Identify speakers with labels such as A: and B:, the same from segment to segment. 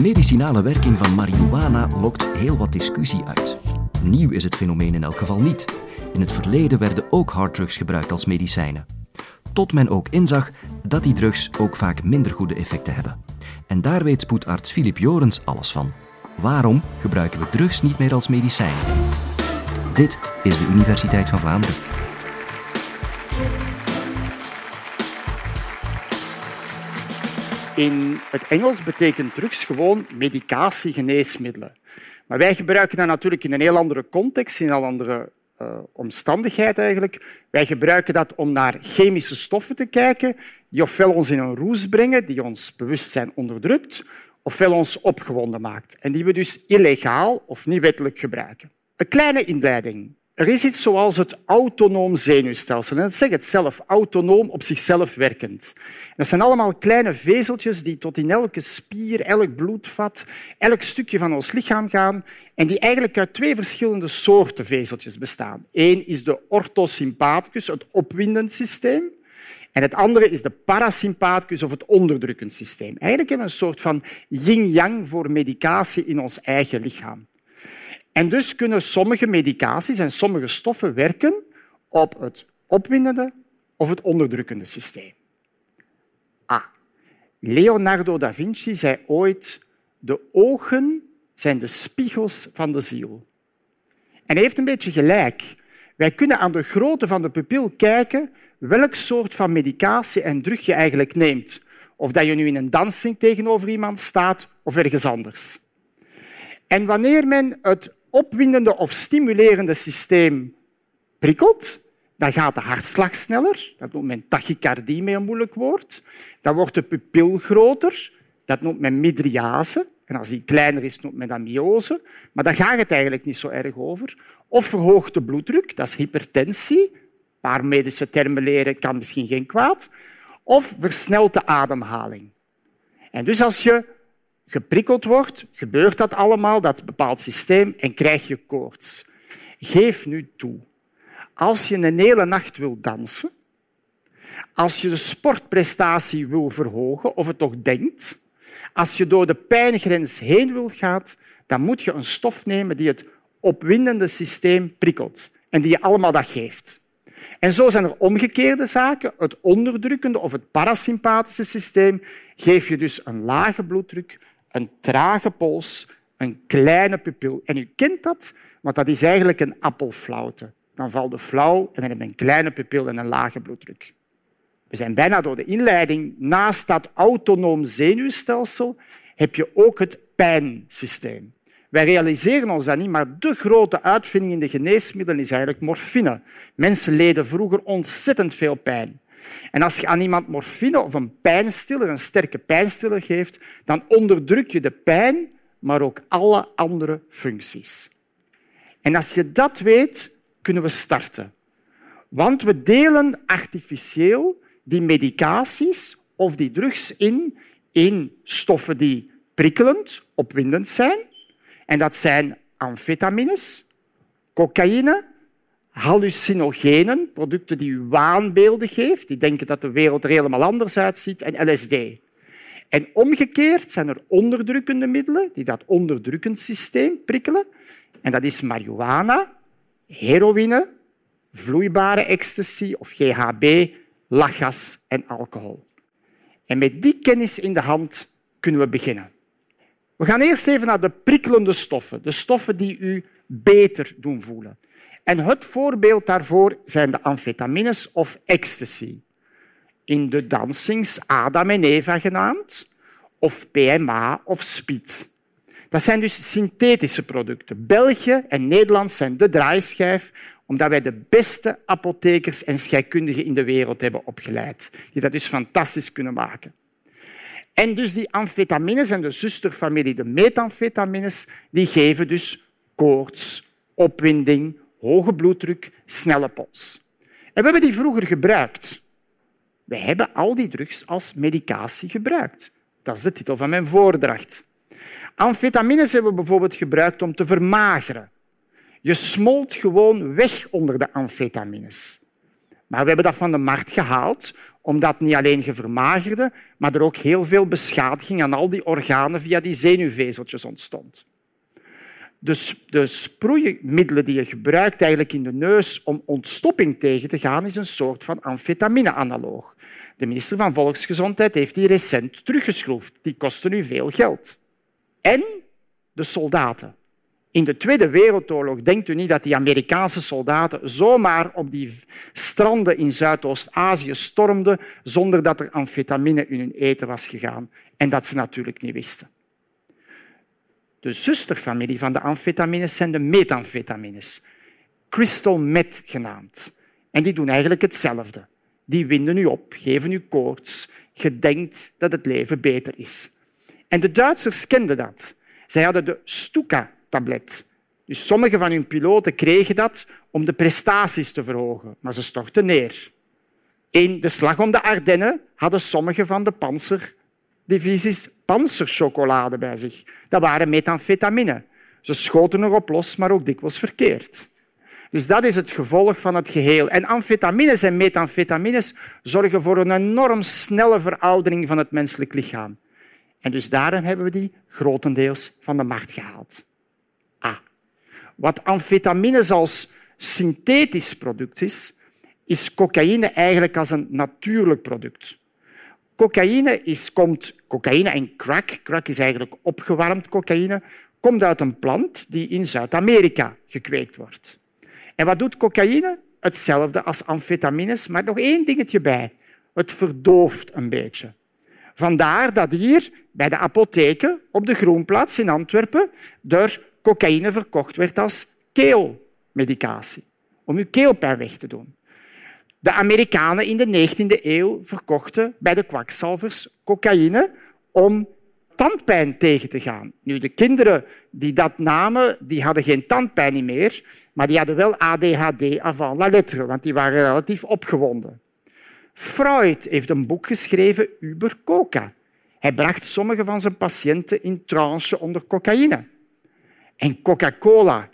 A: medicinale werking van marihuana lokt heel wat discussie uit. Nieuw is het fenomeen in elk geval niet. In het verleden werden ook harddrugs gebruikt als medicijnen. Tot men ook inzag dat die drugs ook vaak minder goede effecten hebben. En daar weet spoedarts Filip Jorens alles van. Waarom gebruiken we drugs niet meer als medicijn? Dit is de Universiteit van Vlaanderen.
B: In het Engels betekent drugs gewoon medicatie, geneesmiddelen. Maar wij gebruiken dat natuurlijk in een heel andere context, in een andere uh, omstandigheid eigenlijk. Wij gebruiken dat om naar chemische stoffen te kijken die ofwel ons in een roes brengen, die ons bewustzijn onderdrukt, ofwel ons opgewonden maakt en die we dus illegaal of niet wettelijk gebruiken. Een kleine inleiding. Er is iets zoals het autonoom zenuwstelsel. En dat zegt het zelf, autonoom op zichzelf werkend. Dat zijn allemaal kleine vezeltjes die tot in elke spier, elk bloedvat, elk stukje van ons lichaam gaan en die eigenlijk uit twee verschillende soorten vezeltjes bestaan. Eén is de orthosympathicus, het opwindend systeem. En het andere is de parasympathicus of het onderdrukkend systeem. Eigenlijk hebben we een soort van yin-yang voor medicatie in ons eigen lichaam. En dus kunnen sommige medicaties en sommige stoffen werken op het opwindende of het onderdrukkende systeem. Ah, Leonardo da Vinci zei ooit de ogen zijn de spiegels van de ziel. En hij heeft een beetje gelijk. Wij kunnen aan de grootte van de pupil kijken welk soort van medicatie en drug je eigenlijk neemt. Of dat je nu in een dansing tegenover iemand staat of ergens anders. En wanneer men het opwindende of stimulerende systeem prikkelt, dan gaat de hartslag sneller. Dat noemt men tachycardie met een moeilijk woord. Dan wordt de pupil groter. Dat noemt men midriase. En als die kleiner is, noemt men dat myose. Maar daar gaat het eigenlijk niet zo erg over. Of verhoogt de bloeddruk, dat is hypertensie. Een paar medische termen leren kan misschien geen kwaad. Of versnelt de ademhaling. En dus als je geprikkeld wordt, gebeurt dat allemaal, dat bepaald systeem, en krijg je koorts. Geef nu toe. Als je een hele nacht wil dansen, als je de sportprestatie wil verhogen, of het toch denkt, als je door de pijngrens heen wil gaan, dan moet je een stof nemen die het opwindende systeem prikkelt en die je allemaal dat geeft. En zo zijn er omgekeerde zaken. Het onderdrukkende of het parasympathische systeem geef je dus een lage bloeddruk, een trage pols, een kleine pupil. En u kent dat, want dat is eigenlijk een appelflauwte. Dan valt de flauw en dan heb je een kleine pupil en een lage bloeddruk. We zijn bijna door de inleiding. Naast dat autonoom zenuwstelsel heb je ook het pijnsysteem. Wij realiseren ons dat niet, maar de grote uitvinding in de geneesmiddelen is eigenlijk morfine. Mensen leden vroeger ontzettend veel pijn. En als je aan iemand morfine of een pijnstiller, een sterke pijnstiller geeft, dan onderdruk je de pijn, maar ook alle andere functies. En als je dat weet, kunnen we starten. Want we delen artificieel die medicaties of die drugs in in stoffen die prikkelend, opwindend zijn. En dat zijn amfetamines, cocaïne, hallucinogenen, producten die u waanbeelden geeft, die denken dat de wereld er helemaal anders uitziet, en LSD. En omgekeerd zijn er onderdrukkende middelen die dat onderdrukkend systeem prikkelen. En dat is marihuana, heroïne, vloeibare ecstasy of GHB, lachgas en alcohol. En met die kennis in de hand kunnen we beginnen. We gaan eerst even naar de prikkelende stoffen, de stoffen die u beter doen voelen. En het voorbeeld daarvoor zijn de amfetamines of ecstasy. In de dansings Adam en Eva genaamd, of PMA of speed. Dat zijn dus synthetische producten. België en Nederland zijn de draaischijf omdat wij de beste apothekers en scheikundigen in de wereld hebben opgeleid, die dat dus fantastisch kunnen maken. En dus die amfetamines en de zusterfamilie, de methamfetamines, die geven dus koorts, opwinding, hoge bloeddruk, snelle pols. En we hebben die vroeger gebruikt. We hebben al die drugs als medicatie gebruikt. Dat is de titel van mijn voordracht. Amfetamines hebben we bijvoorbeeld gebruikt om te vermageren. Je smolt gewoon weg onder de amfetamines. Maar we hebben dat van de markt gehaald omdat niet alleen je vermagerde, maar er ook heel veel beschadiging aan al die organen via die zenuwvezeltjes ontstond. Dus de sproeimiddelen die je gebruikt eigenlijk in de neus om ontstopping tegen te gaan, is een soort van amfetamine-analoog. De minister van Volksgezondheid heeft die recent teruggeschroefd. Die kosten nu veel geld. En de soldaten. In de Tweede Wereldoorlog denkt u niet dat die Amerikaanse soldaten zomaar op die stranden in Zuidoost-Azië stormden zonder dat er amfetamine in hun eten was gegaan en dat ze natuurlijk niet wisten. De zusterfamilie van de amfetamines zijn de methamfetamines, crystal meth genaamd. En die doen eigenlijk hetzelfde. Die winden u op, geven u koorts. Je denkt dat het leven beter is. En de Duitsers kenden dat. Zij hadden de Stuka-tablet. Dus sommige van hun piloten kregen dat om de prestaties te verhogen, maar ze stortten neer. In de slag om de Ardennen hadden sommige van de panzerdivisies panzerchocolade bij zich. Dat waren methamfetamine. Ze schoten erop los, maar ook dikwijls verkeerd. Dus dat is het gevolg van het geheel. En amfetamines en methamfetamines zorgen voor een enorm snelle veroudering van het menselijk lichaam. En dus daarom hebben we die grotendeels van de markt gehaald. Ah. Wat amfetamines als synthetisch product is, is cocaïne eigenlijk als een natuurlijk product. Cocaïne is, komt, cocaïne en crack, crack is eigenlijk opgewarmd cocaïne, komt uit een plant die in Zuid-Amerika gekweekt wordt. En wat doet cocaïne? Hetzelfde als amfetamines, maar nog één dingetje bij. Het verdooft een beetje. Vandaar dat hier bij de apotheken op de Groenplaats in Antwerpen er cocaïne verkocht werd als keelmedicatie, om uw keelpijn weg te doen. De Amerikanen in de 19e eeuw verkochten bij de kwakzalvers cocaïne om tandpijn tegen te gaan. Nu, de kinderen die dat namen, die hadden geen tandpijn meer, maar die hadden wel ADHD avant la lettre, want die waren relatief opgewonden. Freud heeft een boek geschreven over coca. Hij bracht sommige van zijn patiënten in trance onder cocaïne. En Coca-Cola.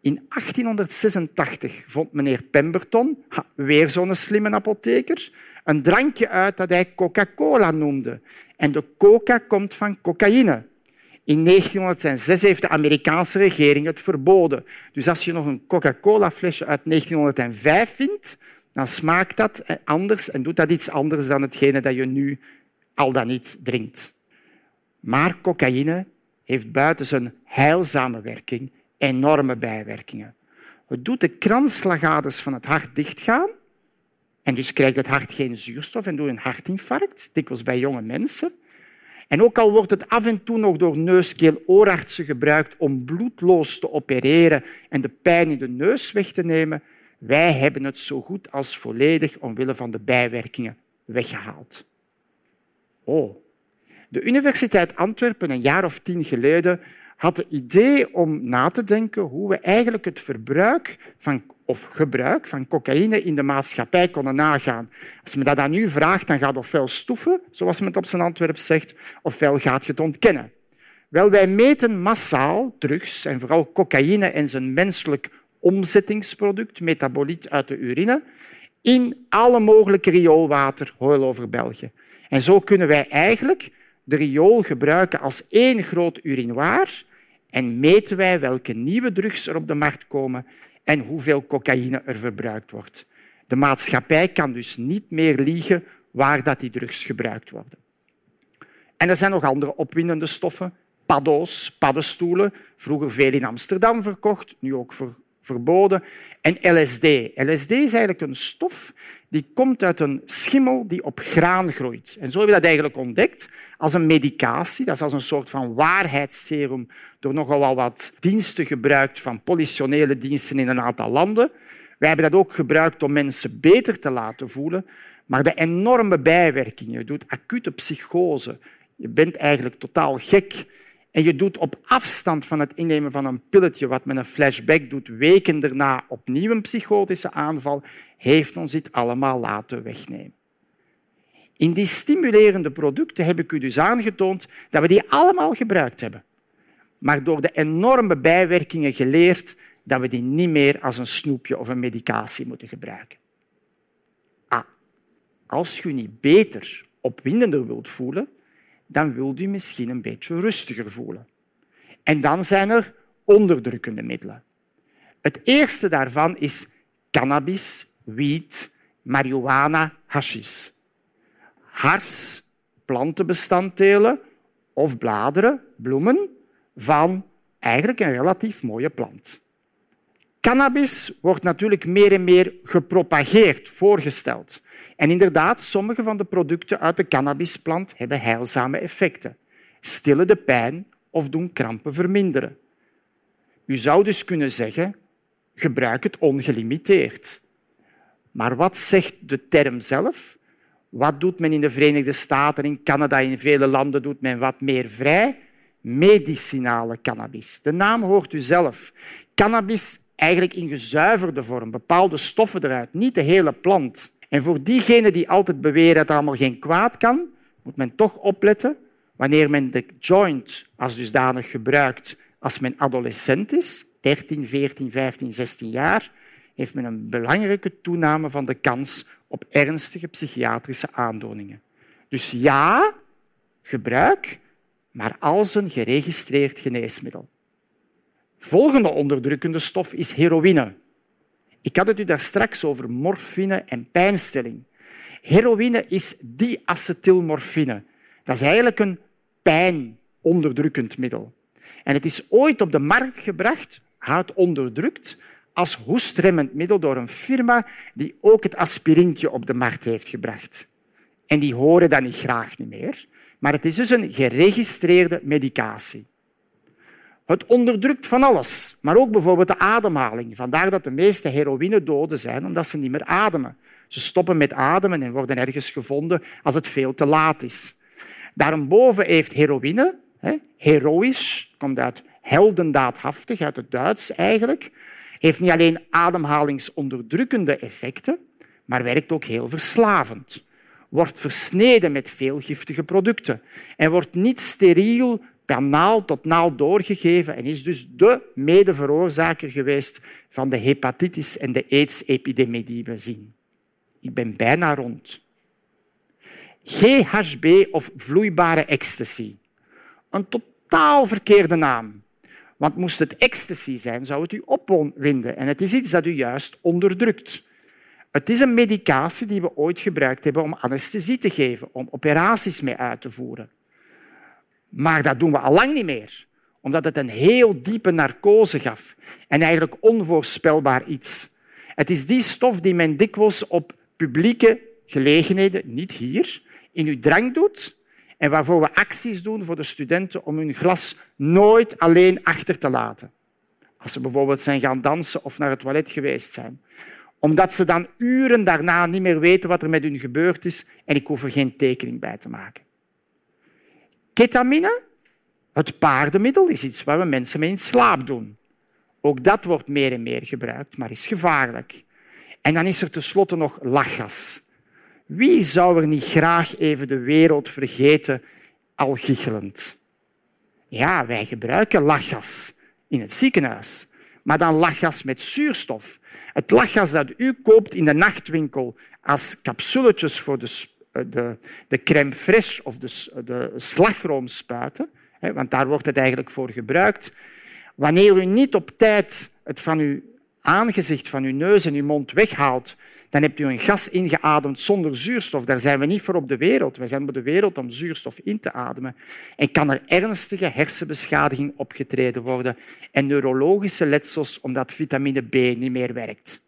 B: In 1886 vond meneer Pemberton, weer zo'n slimme apotheker, een drankje uit dat hij Coca-Cola noemde. En de coca komt van cocaïne. In 1906 heeft de Amerikaanse regering het verboden. Dus als je nog een Coca-Cola-flesje uit 1905 vindt, dan smaakt dat anders en doet dat iets anders dan hetgene dat je nu al dan niet drinkt. Maar cocaïne heeft buiten zijn heilzame werking enorme bijwerkingen. Het doet de kransslagaders van het hart dichtgaan en dus krijgt het hart geen zuurstof en doet een hartinfarct, dikwijls bij jonge mensen. En ook al wordt het af en toe nog door neuskeel-oorartsen gebruikt om bloedloos te opereren en de pijn in de neus weg te nemen, wij hebben het zo goed als volledig omwille van de bijwerkingen weggehaald. Oh. De Universiteit Antwerpen, een jaar of tien geleden, had het idee om na te denken hoe we eigenlijk het verbruik van, of gebruik van cocaïne in de maatschappij konden nagaan. Als men dat aan u vraagt, dan gaat ofwel stoeven, zoals men het op zijn Antwerp zegt, ofwel gaat je het ontkennen. Wel, wij meten massaal drugs, en vooral cocaïne en zijn menselijk omzettingsproduct, metaboliet uit de urine, in alle mogelijke rioolwater heel over België. En zo kunnen wij eigenlijk de riool gebruiken als één groot urinoir en meten wij welke nieuwe drugs er op de markt komen en hoeveel cocaïne er verbruikt wordt. De maatschappij kan dus niet meer liegen waar dat die drugs gebruikt worden. En er zijn nog andere opwindende stoffen. Paddo's, paddenstoelen, vroeger veel in Amsterdam verkocht, nu ook verboden. En LSD. LSD is eigenlijk een stof die komt uit een schimmel die op graan groeit. En zo hebben we dat eigenlijk ontdekt als een medicatie. Dat is als een soort van waarheidsserum door nogal wat diensten gebruikt van politionele diensten in een aantal landen. Wij hebben dat ook gebruikt om mensen beter te laten voelen. Maar de enorme bijwerkingen, je doet acute psychose, je bent eigenlijk totaal gek en je doet op afstand van het innemen van een pilletje, wat met een flashback doet, weken daarna opnieuw een psychotische aanval, heeft ons dit allemaal laten wegnemen. In die stimulerende producten heb ik u dus aangetoond dat we die allemaal gebruikt hebben. Maar door de enorme bijwerkingen geleerd dat we die niet meer als een snoepje of een medicatie moeten gebruiken. Ah. als je je niet beter, opwindender wilt voelen, dan wilt u misschien een beetje rustiger voelen. En dan zijn er onderdrukkende middelen. Het eerste daarvan is cannabis, wiet, marihuana, hashish. Hars, plantenbestanddelen of bladeren, bloemen van eigenlijk een relatief mooie plant. Cannabis wordt natuurlijk meer en meer gepropageerd, voorgesteld. En inderdaad, sommige van de producten uit de cannabisplant hebben heilzame effecten. Stillen de pijn of doen krampen verminderen. U zou dus kunnen zeggen, gebruik het ongelimiteerd. Maar wat zegt de term zelf? Wat doet men in de Verenigde Staten, in Canada, in vele landen doet men wat meer vrij? Medicinale cannabis. De naam hoort u zelf. Cannabis eigenlijk in gezuiverde vorm, bepaalde stoffen eruit, niet de hele plant. En voor diegenen die altijd beweren dat er allemaal geen kwaad kan, moet men toch opletten wanneer men de joint als dusdanig gebruikt als men adolescent is, 13, 14, 15, 16 jaar, heeft men een belangrijke toename van de kans op ernstige psychiatrische aandoeningen. Dus ja, gebruik, maar als een geregistreerd geneesmiddel. Volgende onderdrukkende stof is heroïne. Ik had het u daar straks over morfine en pijnstilling. Heroïne is diacetylmorfine. Dat is eigenlijk een pijnonderdrukkend middel. En het is ooit op de markt gebracht, het onderdrukt, als hoestremmend middel door een firma die ook het aspirintje op de markt heeft gebracht. En die horen dat niet graag niet meer. Maar het is dus een geregistreerde medicatie. Het onderdrukt van alles, maar ook bijvoorbeeld de ademhaling. Vandaar dat de meeste heroïne doden zijn, omdat ze niet meer ademen. Ze stoppen met ademen en worden ergens gevonden als het veel te laat is. Daarboven heeft heroïne, heroïsch, komt uit heldendaadhaftig, uit het Duits eigenlijk, heeft niet alleen ademhalingsonderdrukkende effecten, maar werkt ook heel verslavend. Wordt versneden met veel giftige producten en wordt niet steriel per tot naald doorgegeven en is dus de medeveroorzaker geweest van de hepatitis en de AIDS-epidemie die we zien. Ik ben bijna rond. GHB of vloeibare ecstasy. Een totaal verkeerde naam. Want moest het ecstasy zijn, zou het u opwinden. En het is iets dat u juist onderdrukt. Het is een medicatie die we ooit gebruikt hebben om anesthesie te geven, om operaties mee uit te voeren. Maar dat doen we al lang niet meer, omdat het een heel diepe narcose gaf en eigenlijk onvoorspelbaar iets. Het is die stof die men dikwijls op publieke gelegenheden, niet hier, in uw drank doet en waarvoor we acties doen voor de studenten om hun glas nooit alleen achter te laten. Als ze bijvoorbeeld zijn gaan dansen of naar het toilet geweest zijn. Omdat ze dan uren daarna niet meer weten wat er met hun gebeurd is en ik hoef er geen tekening bij te maken. Ketamine, het paardenmiddel, is iets waar we mensen mee in slaap doen. Ook dat wordt meer en meer gebruikt, maar is gevaarlijk. En dan is er tenslotte nog lachgas. Wie zou er niet graag even de wereld vergeten, al gichelend? Ja, wij gebruiken lachgas in het ziekenhuis, maar dan lachgas met zuurstof. Het lachgas dat u koopt in de nachtwinkel als capsuletjes voor de, de, de crème fraîche of de, de slagroomspuiten, want daar wordt het eigenlijk voor gebruikt. Wanneer u niet op tijd het van uw aangezicht, van uw neus en uw mond weghaalt, dan hebt u een gas ingeademd zonder zuurstof. Daar zijn we niet voor op de wereld. We zijn op de wereld om zuurstof in te ademen. En kan er ernstige hersenbeschadiging opgetreden worden en neurologische letsels omdat vitamine B niet meer werkt.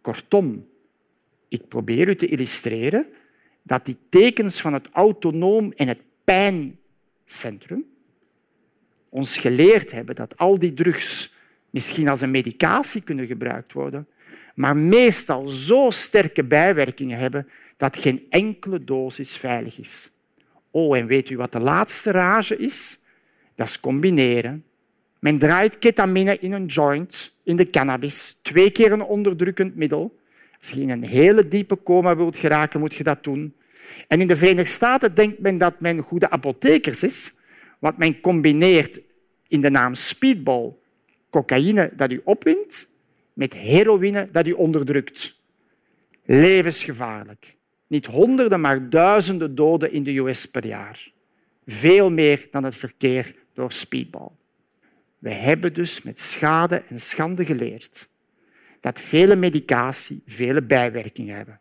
B: Kortom, ik probeer u te illustreren dat die tekens van het autonoom en het pijncentrum ons geleerd hebben dat al die drugs misschien als een medicatie kunnen gebruikt worden, maar meestal zo sterke bijwerkingen hebben dat geen enkele dosis veilig is. Oh, en weet u wat de laatste rage is? Dat is combineren. Men draait ketamine in een joint, in de cannabis, twee keer een onderdrukkend middel. Als je in een hele diepe coma wilt geraken, moet je dat doen. En in de Verenigde Staten denkt men dat men goede apothekers is, want men combineert in de naam speedball cocaïne dat u opwint met heroïne dat u onderdrukt. Levensgevaarlijk. Niet honderden, maar duizenden doden in de US per jaar. Veel meer dan het verkeer door speedball. We hebben dus met schade en schande geleerd dat vele medicatie vele bijwerkingen hebben.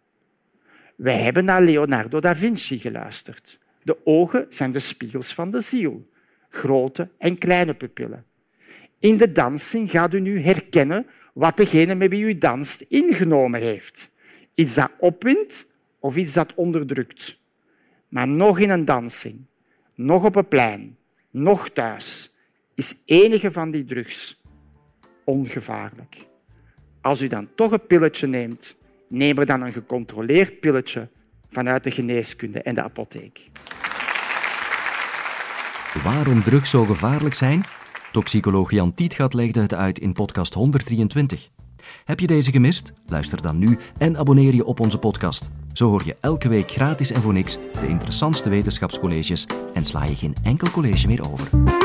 B: We hebben naar Leonardo da Vinci geluisterd. De ogen zijn de spiegels van de ziel, grote en kleine pupillen. In de dansing gaat u nu herkennen wat degene met wie u danst ingenomen heeft. Iets dat opwindt of iets dat onderdrukt. Maar nog in een dansing, nog op een plein, nog thuis, is enige van die drugs ongevaarlijk. Als u dan toch een pilletje neemt, neem er dan een gecontroleerd pilletje vanuit de geneeskunde en de apotheek.
A: Waarom drugs zo gevaarlijk zijn? Toxicoloog Jan Tietgat legde het uit in podcast 123. Heb je deze gemist? Luister dan nu en abonneer je op onze podcast. Zo hoor je elke week gratis en voor niks de interessantste wetenschapscolleges en sla je geen enkel college meer over.